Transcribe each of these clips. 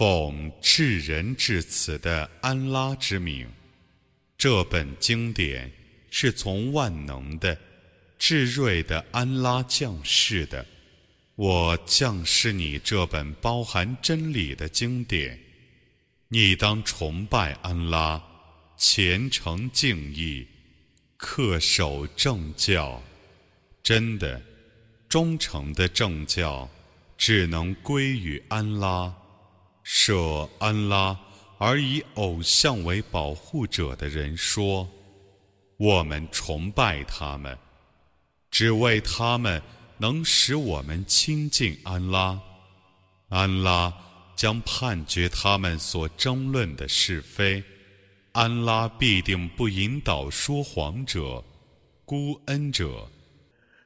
奉至仁至慈的安拉之名，这本经典是从万能的、至睿的安拉降世的。我降世你这本包含真理的经典，你当崇拜安拉，虔诚敬意，恪守正教。真的，忠诚的正教只能归于安拉。舍安拉而以偶像为保护者的人说：“我们崇拜他们，只为他们能使我们亲近安拉。安拉将判决他们所争论的是非。安拉必定不引导说谎者、孤恩者。”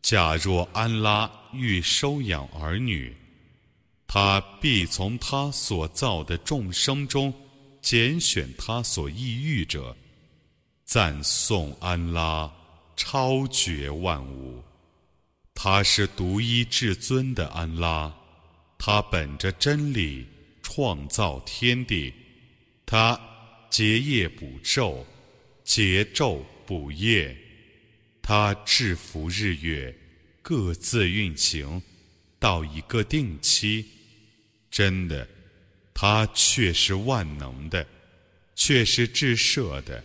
假若安拉欲收养儿女，他必从他所造的众生中拣选他所意欲者。赞颂安拉，超绝万物，他是独一至尊的安拉，他本着真理。创造天地，他结业补昼，结昼补夜，他制服日月，各自运行到一个定期。真的，他却是万能的，却是至赦的。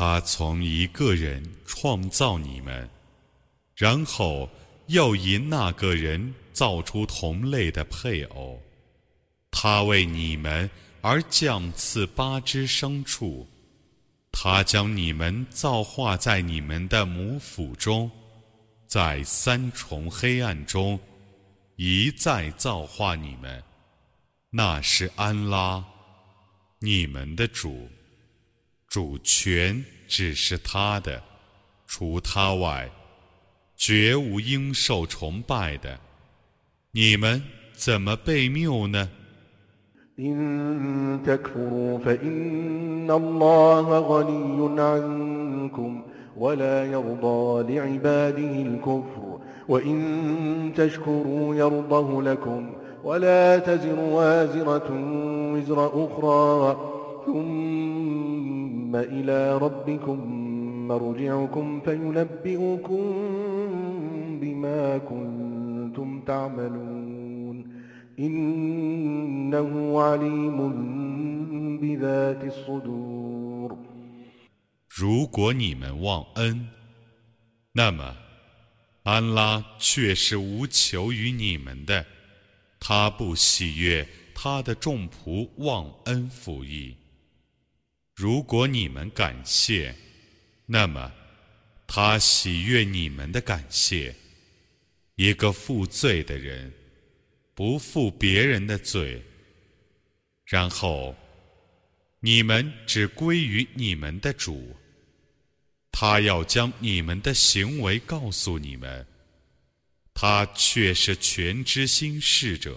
他从一个人创造你们，然后又因那个人造出同类的配偶。他为你们而降赐八只牲畜，他将你们造化在你们的母腹中，在三重黑暗中一再造化你们。那是安拉，你们的主。主权只是他的，除他外，绝无应受崇拜的。你们怎么被谬呢？ثم إلى ربكم مرجعكم فينبئكم بما كنتم تعملون إنه عليم بذات الصدور 如果你们忘恩，那么安拉却是无求于你们的，他不喜悦他的众仆忘恩负义。 如果你们感谢，那么他喜悦你们的感谢。一个负罪的人，不负别人的罪，然后你们只归于你们的主。他要将你们的行为告诉你们，他却是全知心事者。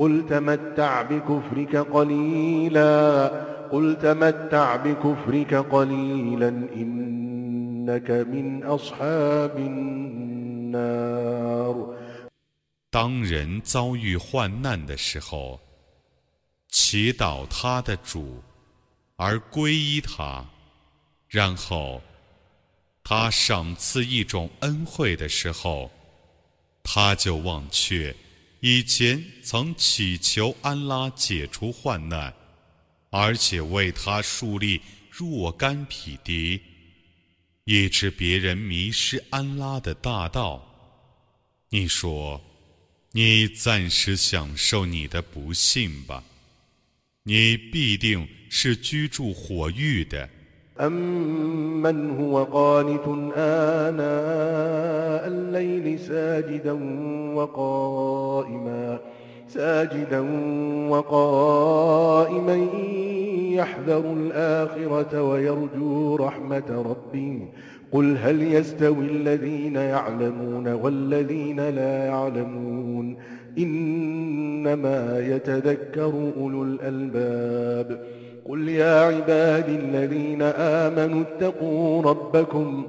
قل تمتع بكفرك قليلا قل تمتع بكفرك قليلا إنك من أصحاب النار 当人遭遇患难的时候，祈祷他的主，而皈依他，然后他赏赐一种恩惠的时候，他就忘却。 以前曾祈求安拉解除患难，而且为他树立若干匹敌，以致别人迷失安拉的大道。你说，你暂时享受你的不幸吧，你必定是居住火域的。أمن هو قانت آناء الليل ساجدا وقائما ساجدا وقائما يحذر الآخرة ويرجو رحمة ربه. قل هل يستوي الذين يعلمون والذين لا يعلمون؟ إنما يتذكر أولو الألباب. قل يا عبادي الذين آمنوا اتقوا ربكم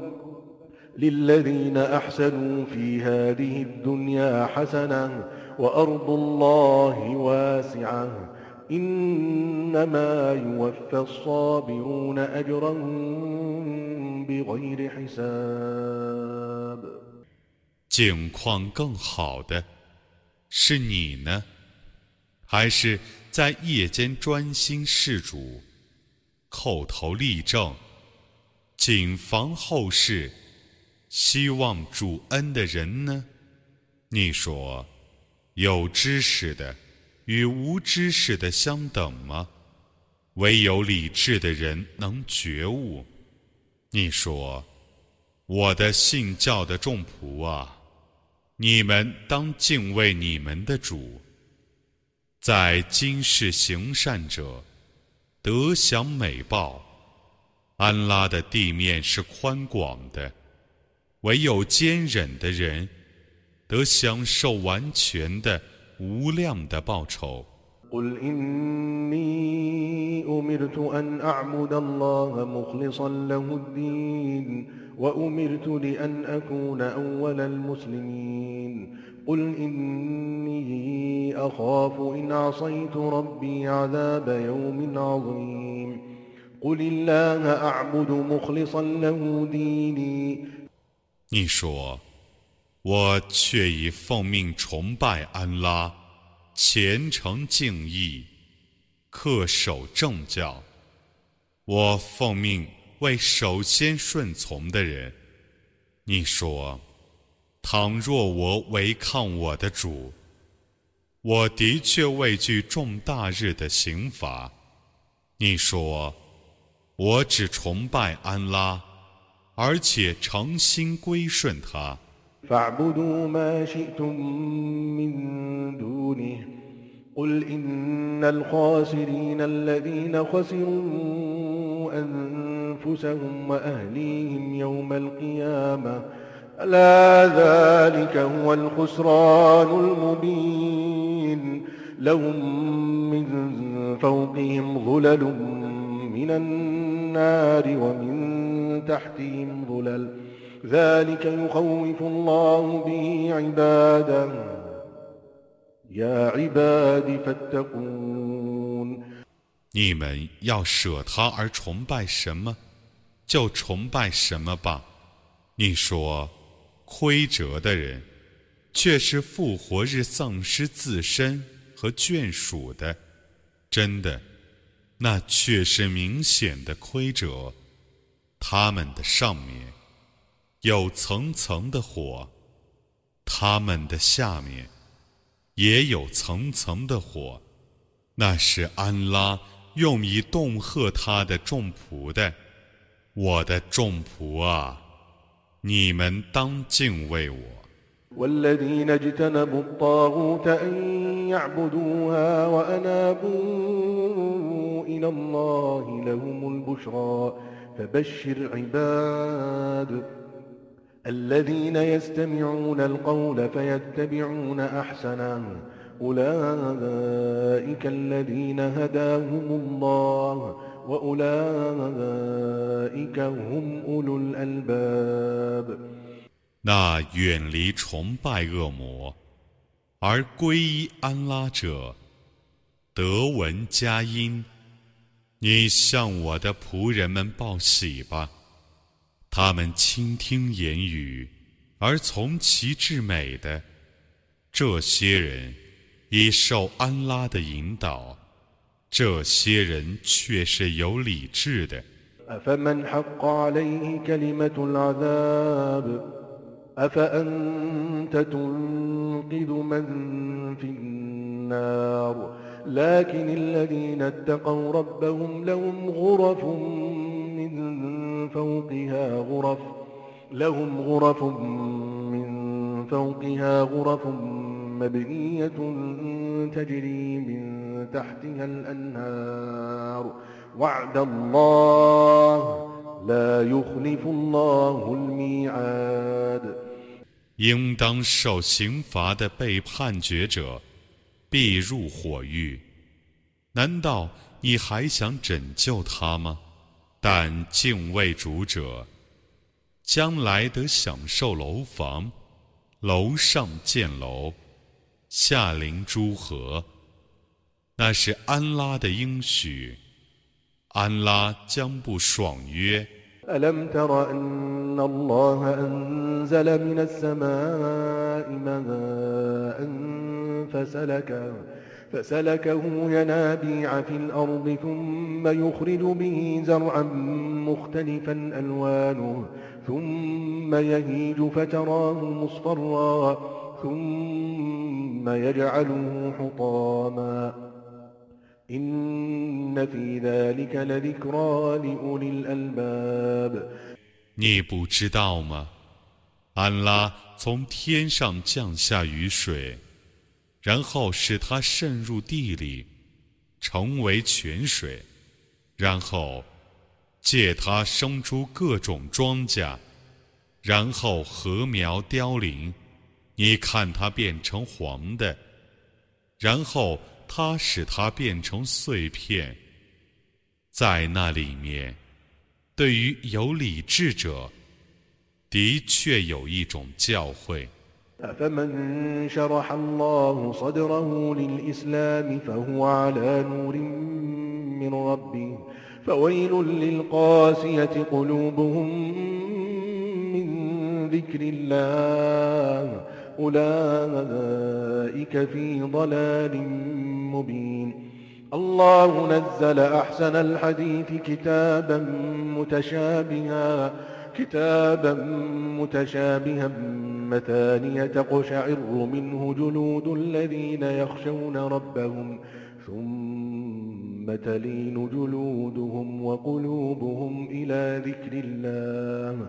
للذين أحسنوا في هذه الدنيا حسنة وأرض الله واسعة إنما يوفى الصابرون أجرهم بغير حساب 境况更好的是你呢，还是 在夜间专心事主，叩头立正，谨防后事，希望主恩的人呢？你说，有知识的与无知识的相等吗？唯有理智的人能觉悟。你说，我的信教的众仆啊，你们当敬畏你们的主。在今世行善者，得享美报。安拉的地面是宽广的，唯有坚忍的人，得享受完全的、无量的报酬。قل إني أخاف إن عصيت ربي عذاب يوم عظيم قل الله أعبد مخلصا له ديني 你说，我却已奉命崇拜安拉，虔诚敬意，恪守正教。我奉命为首先顺从的人。你说。 倘若我违抗我的主，我的确畏惧重大日的刑罚。你说，我只崇拜安拉，而且诚心归顺他。ألا ذلك هو الخسران المبين لهم من فوقهم ظلل من النار ومن تحتهم ظلل ذلك يخوف الله به عباده يا عباد فاتقون 你们要舍他而崇拜什么，就崇拜什么吧。你说， 亏折的人，却是复活日丧失自身和眷属的，真的，那却是明显的亏折。他们的上面有层层的火，他们的下面也有层层的火，那是安拉。用以恫吓他的众仆的，我的众仆啊，你们当敬畏我。والذين اجتنبوا الطاغوت أن يعبدوها وأنابوا إلى الله لهم البشرى فبشر عباد الذين يستمعون القول فيتبعون أحسنه 那远离崇拜恶魔而皈依安拉者，得闻佳音。你向我的仆人们报喜吧，他们倾听言语而从其至美的这些人。已受安拉的引导，这些人却是有理智的。أفمن حق عليه كلمة العذاب أفأنت تنقذ من في النار لكن الذين اتقوا ربهم لهم غرف من فوقها غرف لهم غرف من فوقها غرف مبنية تجري من تحتها الأنهار وعد الله لا يخلف الله الميعاد 应当受刑罚的被判决者，必入火狱。难道你还想拯救他吗？但敬畏主者，将来得享受楼房，楼上建楼。下临诸河， 那是安拉的应许，安拉将不爽约。ألم تر أن الله أنزل من السماء ماء فسلكه فسلكه ينابيع في الأرض ثم يخرج به زرعا مختلفا ألوانه ثم يهيج فتراه مصفرا 你不知道吗？安拉从天上降下雨水，然后使它渗入地里，成为泉水，然后借它生出各种庄稼，然后禾苗凋零。你看它变成黄的，然后它使它变成碎片，在那里面，对于有理智者，的确有一种教诲。أولئك في ضلال مبين. الله نزل أحسن الحديث كتابا متشابها كتابا متشابها مثانية تقشعر منه جلود الذين يخشون ربهم ثم تلين جلودهم وقلوبهم إلى ذكر الله.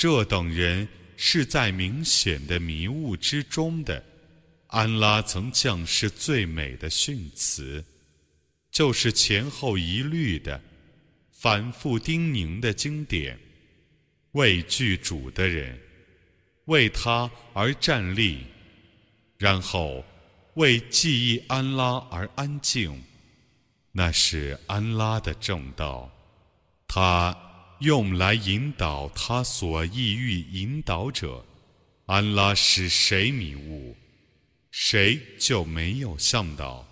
这等人是在明显的迷雾之中的。安拉曾降示最美的训词，就是前后一律的、反复叮咛的经典。为具主的人，为他而站立，然后为记忆安拉而安静。那是安拉的正道，他。用来引导他所意欲引导者，安拉使谁迷雾，谁就没有向导。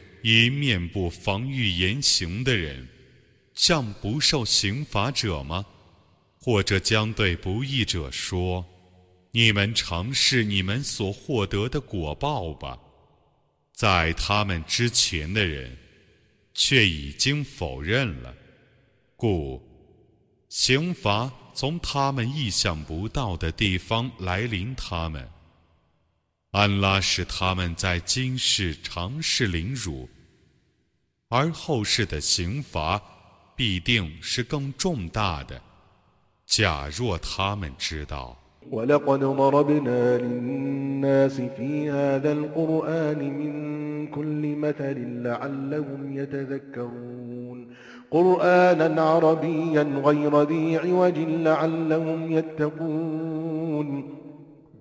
以面部防御言行的人，像不受刑罚者吗？或者将对不义者说：“你们尝试你们所获得的果报吧。”在他们之前的人，却已经否认了，故刑罚从他们意想不到的地方来临他们。安拉使他们在今世尝试凌辱，而后世的刑罚必定是更重大的。假若他们知道。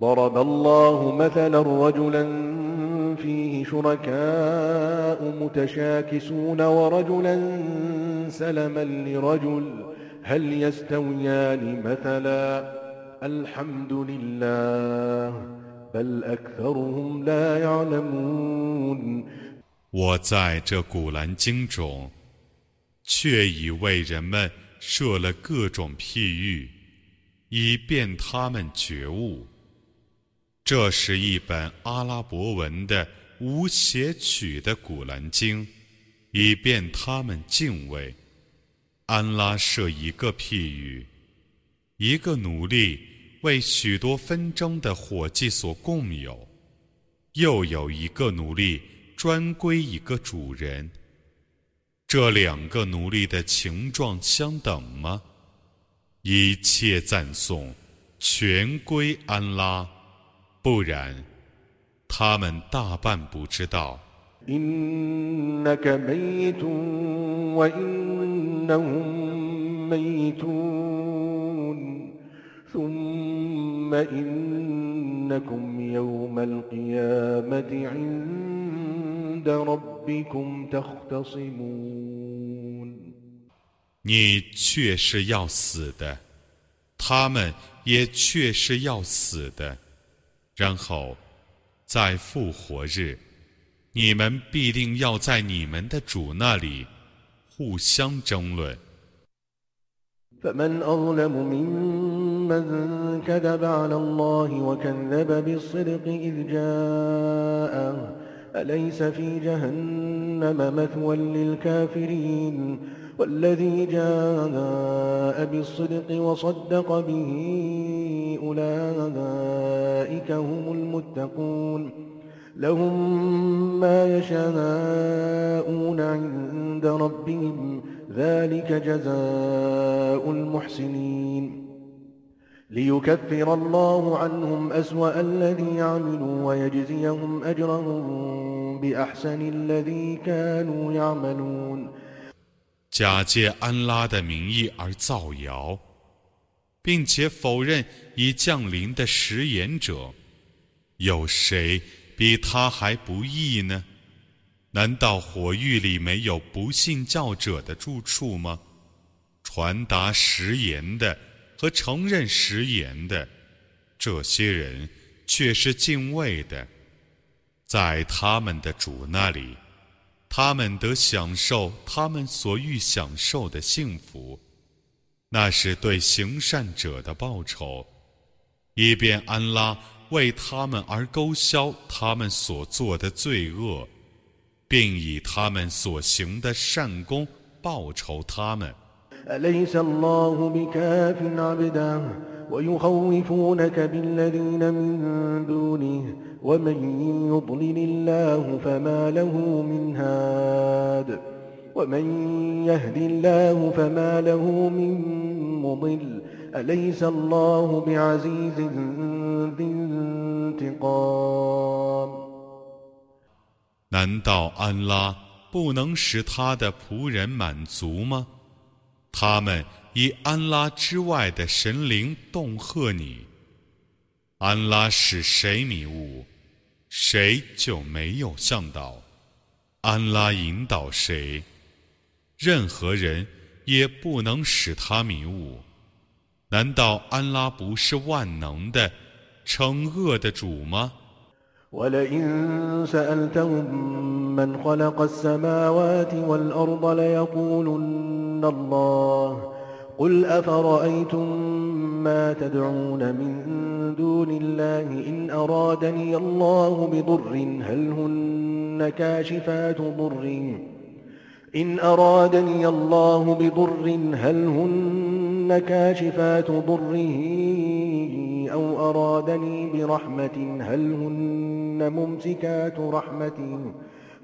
ضرب الله مثلا رجلا فيه شركاء متشاكسون ورجلا سلما لرجل هل يستويان مثلا الحمد لله بل أكثرهم لا يعلمون 我在这古兰经中，却已为人们设了各种譬喻，以便他们觉悟。 这是一本阿拉伯文的无写曲的古兰经，以便他们敬畏安拉。设一个譬喻：一个奴隶为许多纷争的伙计所共有；又有一个奴隶专归一个主人。这两个奴隶的情状相等吗？一切赞颂全归安拉。不然，他们大半不知道。你却是要死的，他们也确是要死的。然后，在复活日，你们必定要在你们的主那里互相争论。والذي جاء بالصدق وصدق به أولئك هم المتقون. لهم ما يشاءون عند ربهم ذلك جزاء المحسنين. ليكفر الله عنهم أسوأ الذي عملوا ويجزيهم أجرهم بأحسن الذي كانوا يعملون. 假借安拉的名义而造谣，并且否认已降临的食言者，有谁比他还不义呢？难道火狱里没有不信教者的住处吗？传达食言的和承认食言的，这些人却是敬畏的。在他们的主那里，他们得享受他们所欲享受的幸福，那是对行善者的报酬，以便安拉为他们而勾销他们所做的罪恶，并以他们所行的善功报酬他们。أليس الله بكاف عبده ويخوفونك بالذين من دونه ومن يضلل الله فما له من هاد ومن يهد الله فما له من مضل أليس الله بعزيز ذي انتقام 难道安拉不能使他的仆人满足吗？他们以安拉之外的神灵恫吓你，安拉使谁迷雾， 谁就没有向导；安拉引导谁，任何人也不能使他迷雾。难道安拉不是万能的、惩恶的主吗？ولئن سألتهم من خلق السماوات والأرض ليقولن الله قل أفرأيتم ما تدعون من دون الله إن أرادني الله بضر هل هن كاشفات ضره إن أرادني الله بضر هل هن كاشفات ضره أو أرادني برحمة هل هن ممسكات رحمته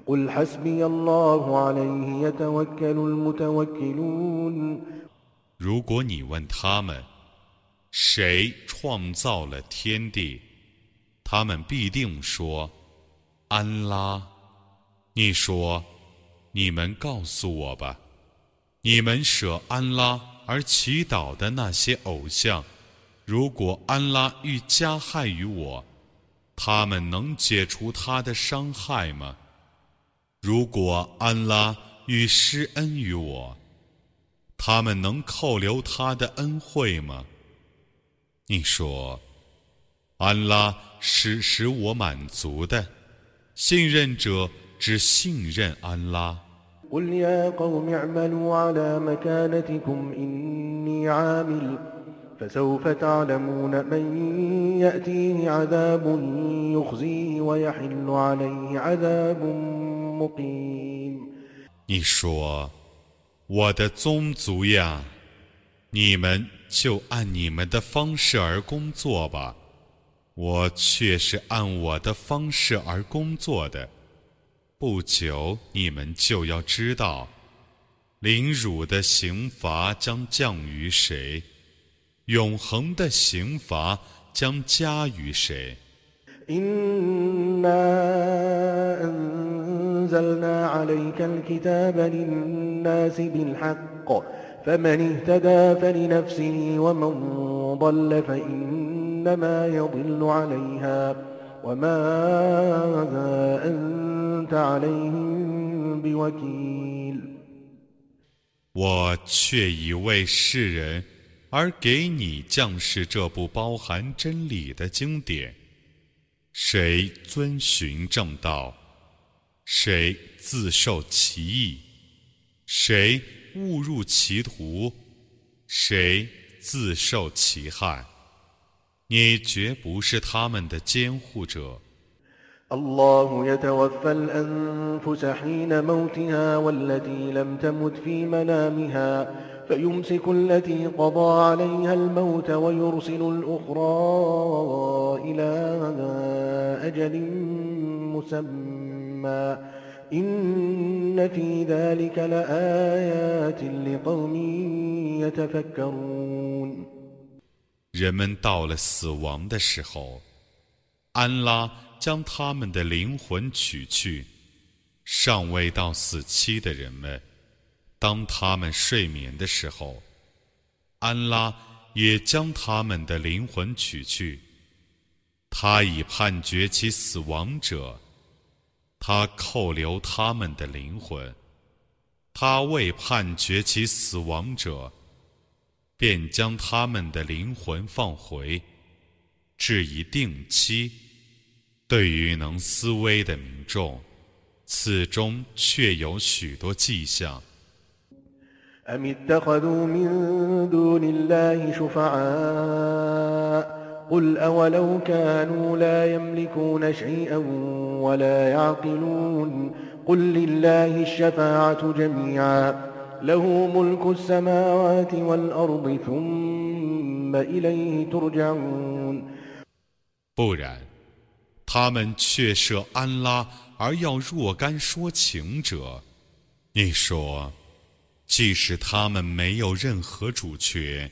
قل حسبي الله عليه يتوكل المتوكلون 如果你问他们， 谁创造了天地，他们必定说：“安拉。”你说。你们告诉我吧，你们舍安拉而祈祷的那些偶像，如果安拉欲加害于我，他们能解除他的伤害吗？如果安拉欲施恩于我，他们能扣留他的恩惠吗？你说，安拉是使我满足的，信任者只信任安拉。قل يا قوم اعملوا على مكانتكم إني عامل فسوف تعلمون من يأتيه عذاب يخزيه ويحل عليه عذاب مقيم 你说，我的宗族呀， 你们就按你们的方式而工作吧，我却是按我的方式而工作的。不久，你们就要知道，凌辱的刑罚将降于谁，永恒的刑罚将加于谁。我却以为世人，而给你降世这部包含真理的经典。谁遵循正道，谁自受其意；谁误入歧途，谁自受其害。你绝不是他们的监护者。الله يتوفى الأنفس حين موتها والتي لم تمت في منامها فيمسك التي قضى عليها الموت ويرسل الأخرى إلى أجل مسمى إن في ذلك لآيات لقوم يتفكرون 人们到了死亡的时候，安拉将他们的灵魂取去。尚未到死期的人们，当他们睡眠的时候，安拉也将他们的灵魂取去。他已判决其死亡者， 他扣留他们的灵魂。他未判决其死亡者。便将他们的灵魂放回，至以定期，对于能思维的民众，此中却有许多迹象。أم اتخذوا من دون الله شفعاء قل أولو كانوا لا يملكون شيئا ولا يعقلون قل لله الشفاعة جميعا له ملك السماوات والأرض ثم إليه ترجعون 不然，他们却设安拉而要若干说情者。你说。即使他们没有任何主权，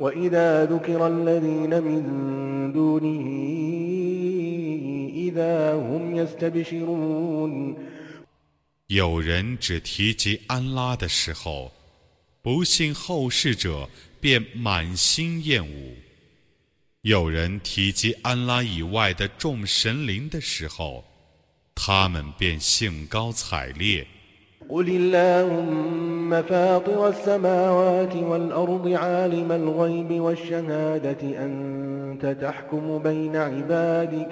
وإذا ذكر الذين من دونه إذا هم يستبشرون 有人只提及安拉的时候，不信后世者便满心厌恶；有人提及安拉以外的众神灵的时候，他们便兴高采烈。 قل اللهم فاطر السماوات والأرض عالم الغيب والشهادة أنت تحكم بين عبادك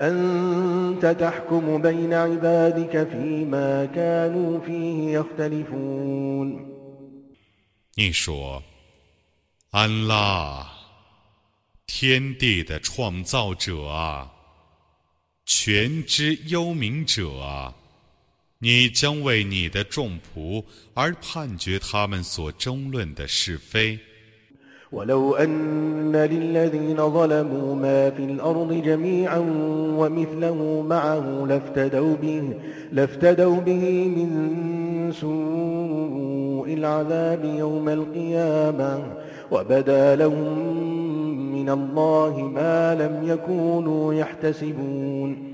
أنت تحكم بين عبادك فيما كانوا فيه يختلفون 你说，安拉，天地的创造者啊！全知幽冥者啊， 你将为你的众仆而判决他们所争论的是非。ولو أن للذين ظلموا ما في الأرض جميعا ومثله معه لافتدوا به لافتدوا به من سوء العذاب يوم القيامة وبدا لهم من الله ما لم يكونوا يحتسبون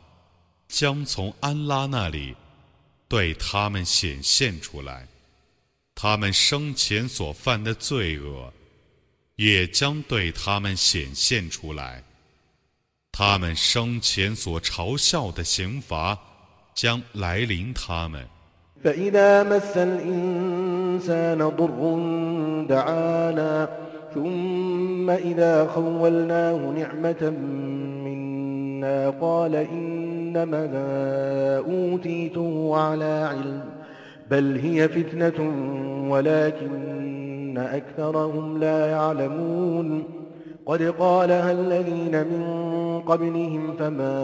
将从安拉那里对他们显现出来；他们生前所犯的罪恶，也将对他们显现出来；他们生前所嘲笑的刑罚，将来临他们。ثم إذا خولناه نعمة منا قال إنما أوتيته على علم بل هي فتنة ولكن أكثرهم لا يعلمون. قد قالها الذين من قبلهم فما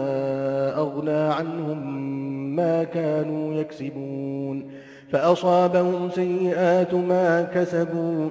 أغنى عنهم ما كانوا يكسبون. فأصابهم سيئات ما كسبوا.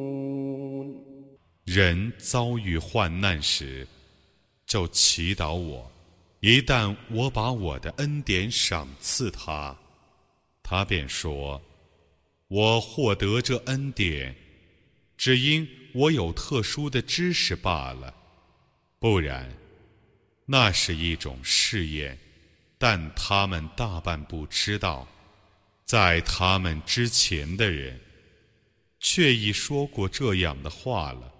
人遭遇患难时，就祈祷我；一旦我把我的恩典赏赐他，他便说：“我获得这恩典，只因我有特殊的知识罢了。不然，那是一种试验。但他们大半不知道，在他们之前的人，却已说过这样的话了。”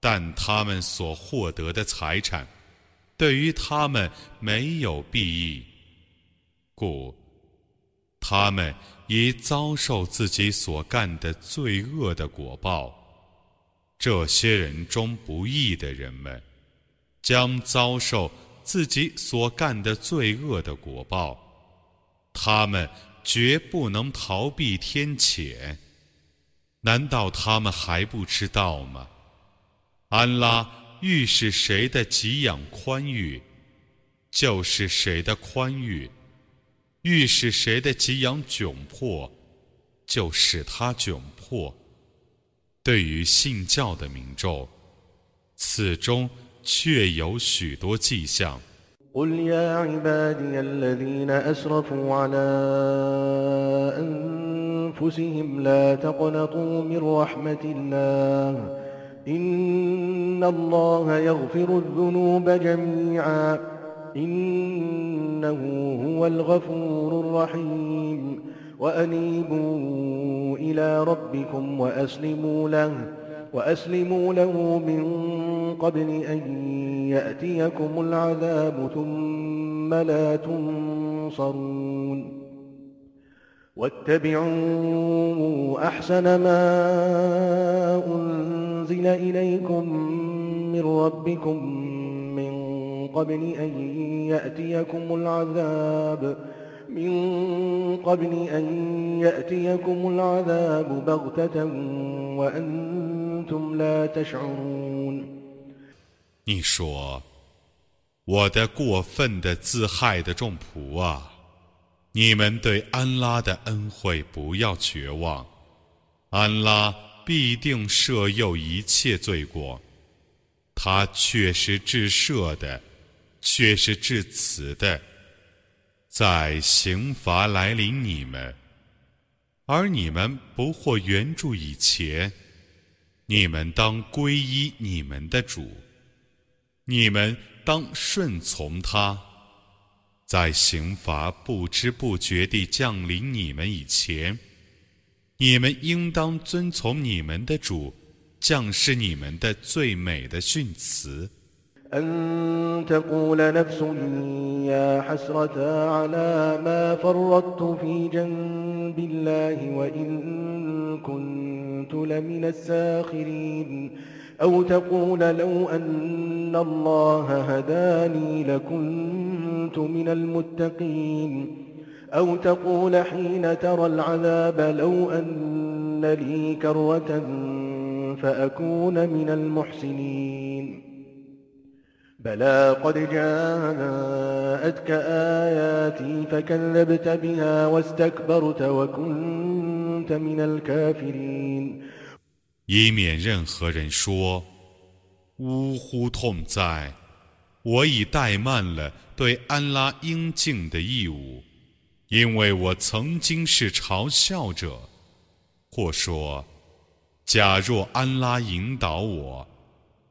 但他们所获得的财产，对于他们没有裨益，故他们已遭受自己所干的罪恶的果报。这些人中不义的人们，将遭受自己所干的罪恶的果报。他们绝不能逃避天谴。难道他们还不知道吗？安拉欲使谁的给养宽裕，就是谁的宽裕。欲使谁的给养窘迫，就使他窘迫。对于信教的民众，此中确有许多迹象。إنه هو الغفور الرحيم. وأنيبوا إلى ربكم وأسلموا له وأسلموا له من قبل أن يأتيكم العذاب ثم لا تنصرون. واتبعوا أحسن ما أنزل إليكم من ربكم قبل أن يأتيكم العذاب من قبل أن يأتيكم العذاب بغتة وأنتم لا تشعرون 你说：“我的过分的自害的众仆啊，你们对安拉的恩惠不要绝望，安拉 必定赦宥一切罪过，他确实至赦的。”却是至此的，在刑罚来临你们，而你们不获援助以前，你们当皈依你们的主，你们当顺从他，在刑罚不知不觉地降临你们以前，你们应当遵从你们的主，降示你们的最美的训词。أن تقول نفس يا حسرة على ما فرطت في جنب الله وإن كنت لمن الساخرين أو تقول لو أن الله هداني لكنت من المتقين أو تقول حين ترى العذاب لو أن لي كروة فأكون من المحسنين بلى قد جاءتك آياتي فكذبت بها واستكبرت وكنت من الكافرين 以免任何人说：“呜呼痛哉！我已怠慢了对安拉应尽的义务， 因为我曾经是嘲笑者。”或说：“假若安拉引导我。”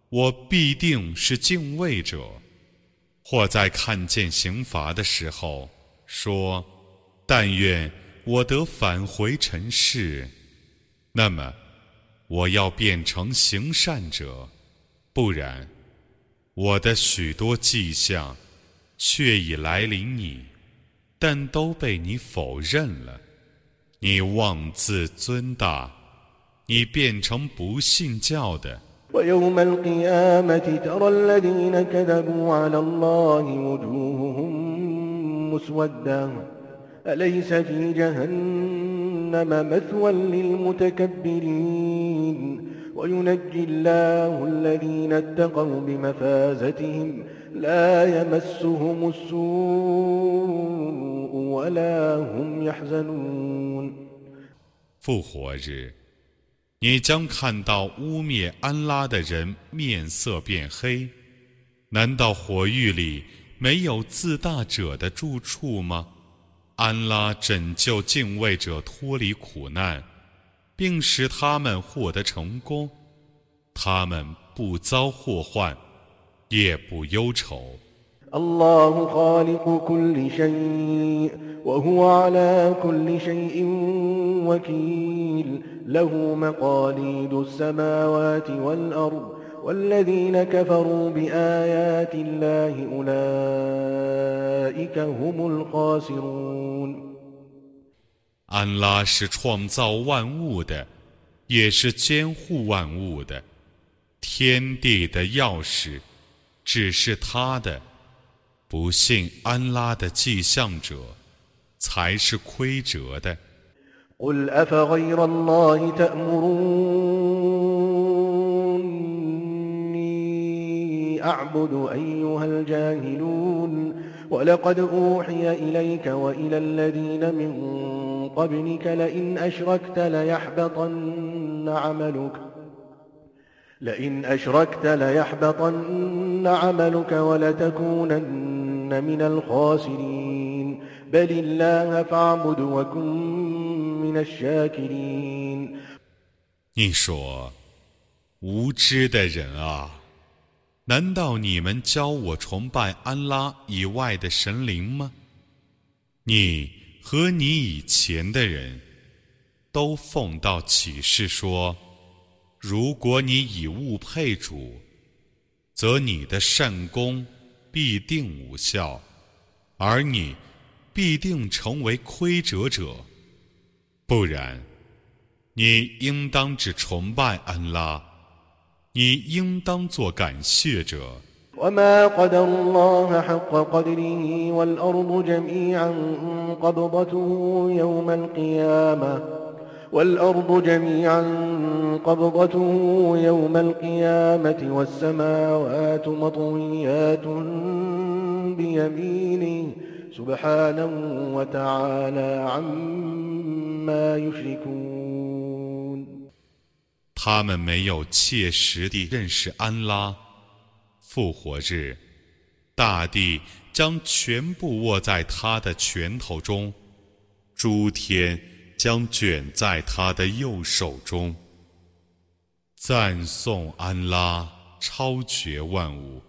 我必定是敬畏者，或在看见刑罚的时候说：“但愿我得返回尘世，那么我要变成行善者；不然，我的许多迹象却已来临你，但都被你否认了。你妄自尊大，你变成不信教的。” ويوم القيامة ترى الذين كذبوا على الله وجوههم مسودة أليس في جهنم مثوى للمتكبرين وينجي الله الذين اتقوا بمفازتهم لا يمسهم السوء ولا هم يحزنون 复活日你将看到污蔑安拉的人面色变黑，难道火狱里没有自大者的住处吗？安拉拯救敬畏者脱离苦难，并使他们获得成功，他们不遭祸患， 也不忧愁。الله خالق كل شيء وهو على كل شيء وكيل له مقاليد السماوات والأرض والذين كفروا بآيات الله أولئك هم الخاسرون 安拉是创造万物的，也是监护万物的。天地的钥匙 只是他的。不信安拉的迹象者，才是亏折的。أعبد أيها الجاهلون ولقد أوحي إليك وإلى الذين من قبلك لئن أشركت ليحبطن عملك لئن أشركت ليحبطن عملك ولتكونن من الخاسرين بل الله فاعبد وكن من الشاكرين 你说，无知的人啊！难道你们教我崇拜安拉以外的神灵吗？你和你以前的人都奉到启示说： 如果你以物配主，则你的善功必定无效，而你必定成为亏折者。不然，你应当只崇拜安拉。你应当做感谢者。وما قدر الله حق قدره والأرض جميعا قبضته يوم القيامة والأرض جميعا قبضته يوم القيامة والسماوات مطويات بيمينه سبحانه وتعالى عما يشركون 他们没有切实地认识安拉。复活日，大地将全部握在他的拳头中，诸天 将卷在他的右手中。赞颂安拉，超绝万物，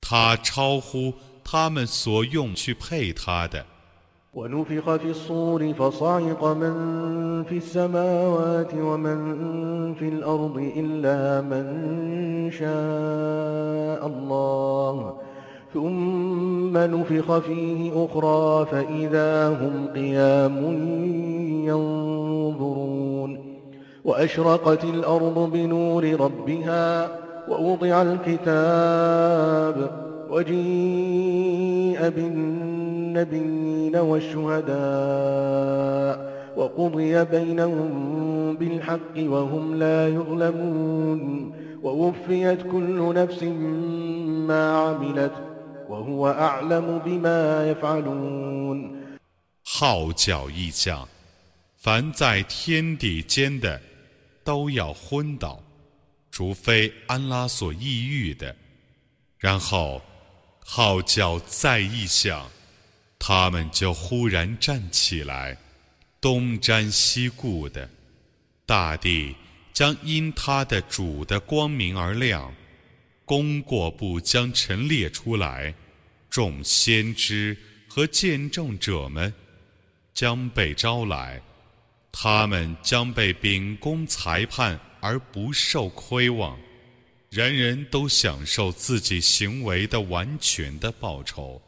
他超乎他们所用去配他的。ونفخ في الصور فصعق من في السماوات ومن في الأرض إلا من شاء الله ثم نفخ فيه أخرى فإذا هم قيام ينظرون وأشرقت الأرض بنور ربها ووضع الكتاب وجيء بالنور النبيين والشهداء وقضي بينهم بالحق وهم لا يظلمون ووفيت كل نفس ما عملت وهو أعلم بما يفعلون 号角一响，凡在天地间的都要昏倒，除非安拉所抑郁的。然后号角再一响。他们就忽然站起来，东瞻西顾的，大地将因他的主的光明而亮， 功过簿将陈列出来，众先知和见证者们将被招来，他们将被秉公裁判而不受亏望，人人都享受自己行为的完全的报酬。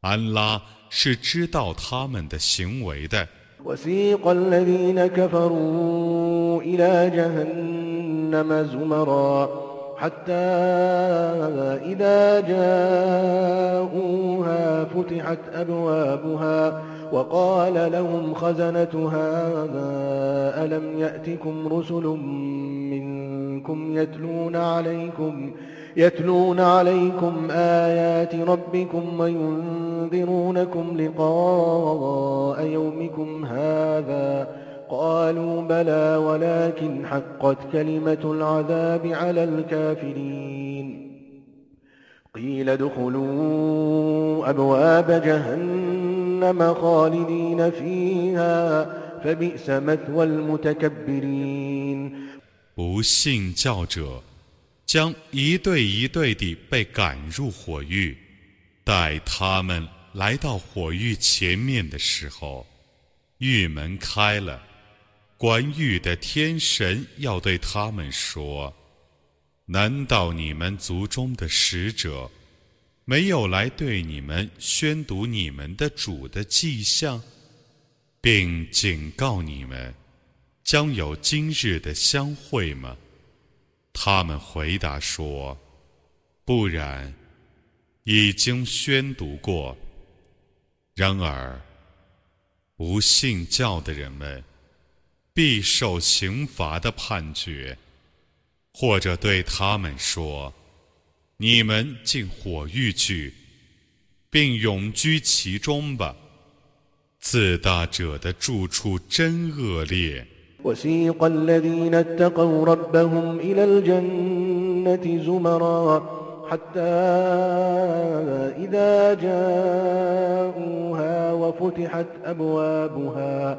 安拉是知道他们的行为的。وسيق الذين كفروا إلى جهنم زمرا حتى إذا جاءوها فتحت أبوابها وقال لهم خزنتها ألم يأتكم رسل منكم يتلون عليكم يتلون عليكم آيات ربكم وينذرونكم لقاء يومكم هذا قالوا بلى ولكن حقت كلمة العذاب على الكافرين قيل ادخلوا أبواب جهنم خالدين فيها فبئس مثوى المتكبرين 不信教者将一对一对地被赶入火狱，待他们来到火狱前面的时候，狱门开了， 管狱的天神要对他们说：“难道你们族中的使者没有来对你们宣读你们的主的迹象？并警告你们，将有今日的相会吗？他们回答说：“不然，已经宣读过。然而，不信教的人们必受刑罚的判决，或者对他们说：‘你们进火狱去，并永居其中吧。’”自大者的住处真恶劣。وسيق الذين اتقوا ربهم إلى الجنة زمرا حتى إذا جاءوها وفتحت أبوابها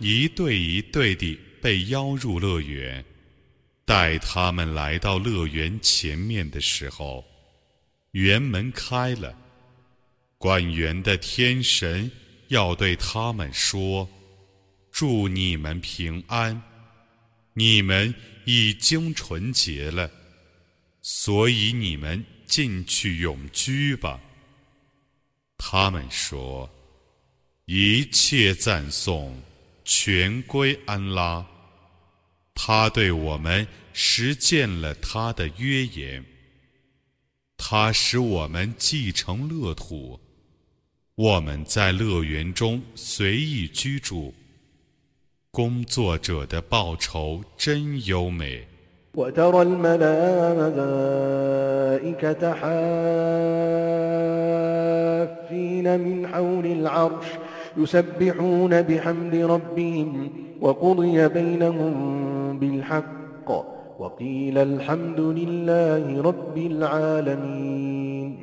一对一对地被邀入乐园，待他们来到乐园前面的时候，园门开了。管园的天神要对他们说：“祝你们平安，你们已经纯洁了，所以你们进去永居吧。”他们说：“一切赞颂全归安拉，他对我们实践了他的约言，他使我们继承乐土。”我们在乐园中随意居住，工作者的报酬真优美。وترى الملائكة حافين من حول العرش يسبحون بحمد ربهم وقضي بينهم بالحق وقيل الحمد لله رب العالمين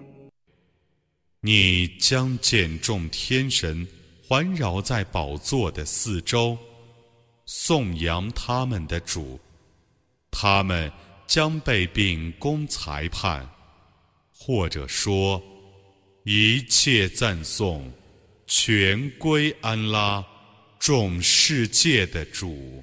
你将见众天神环绕在宝座的四周，颂扬他们的主，他们将被秉公裁判，或者说，一切赞颂 全归安拉，众世界的主。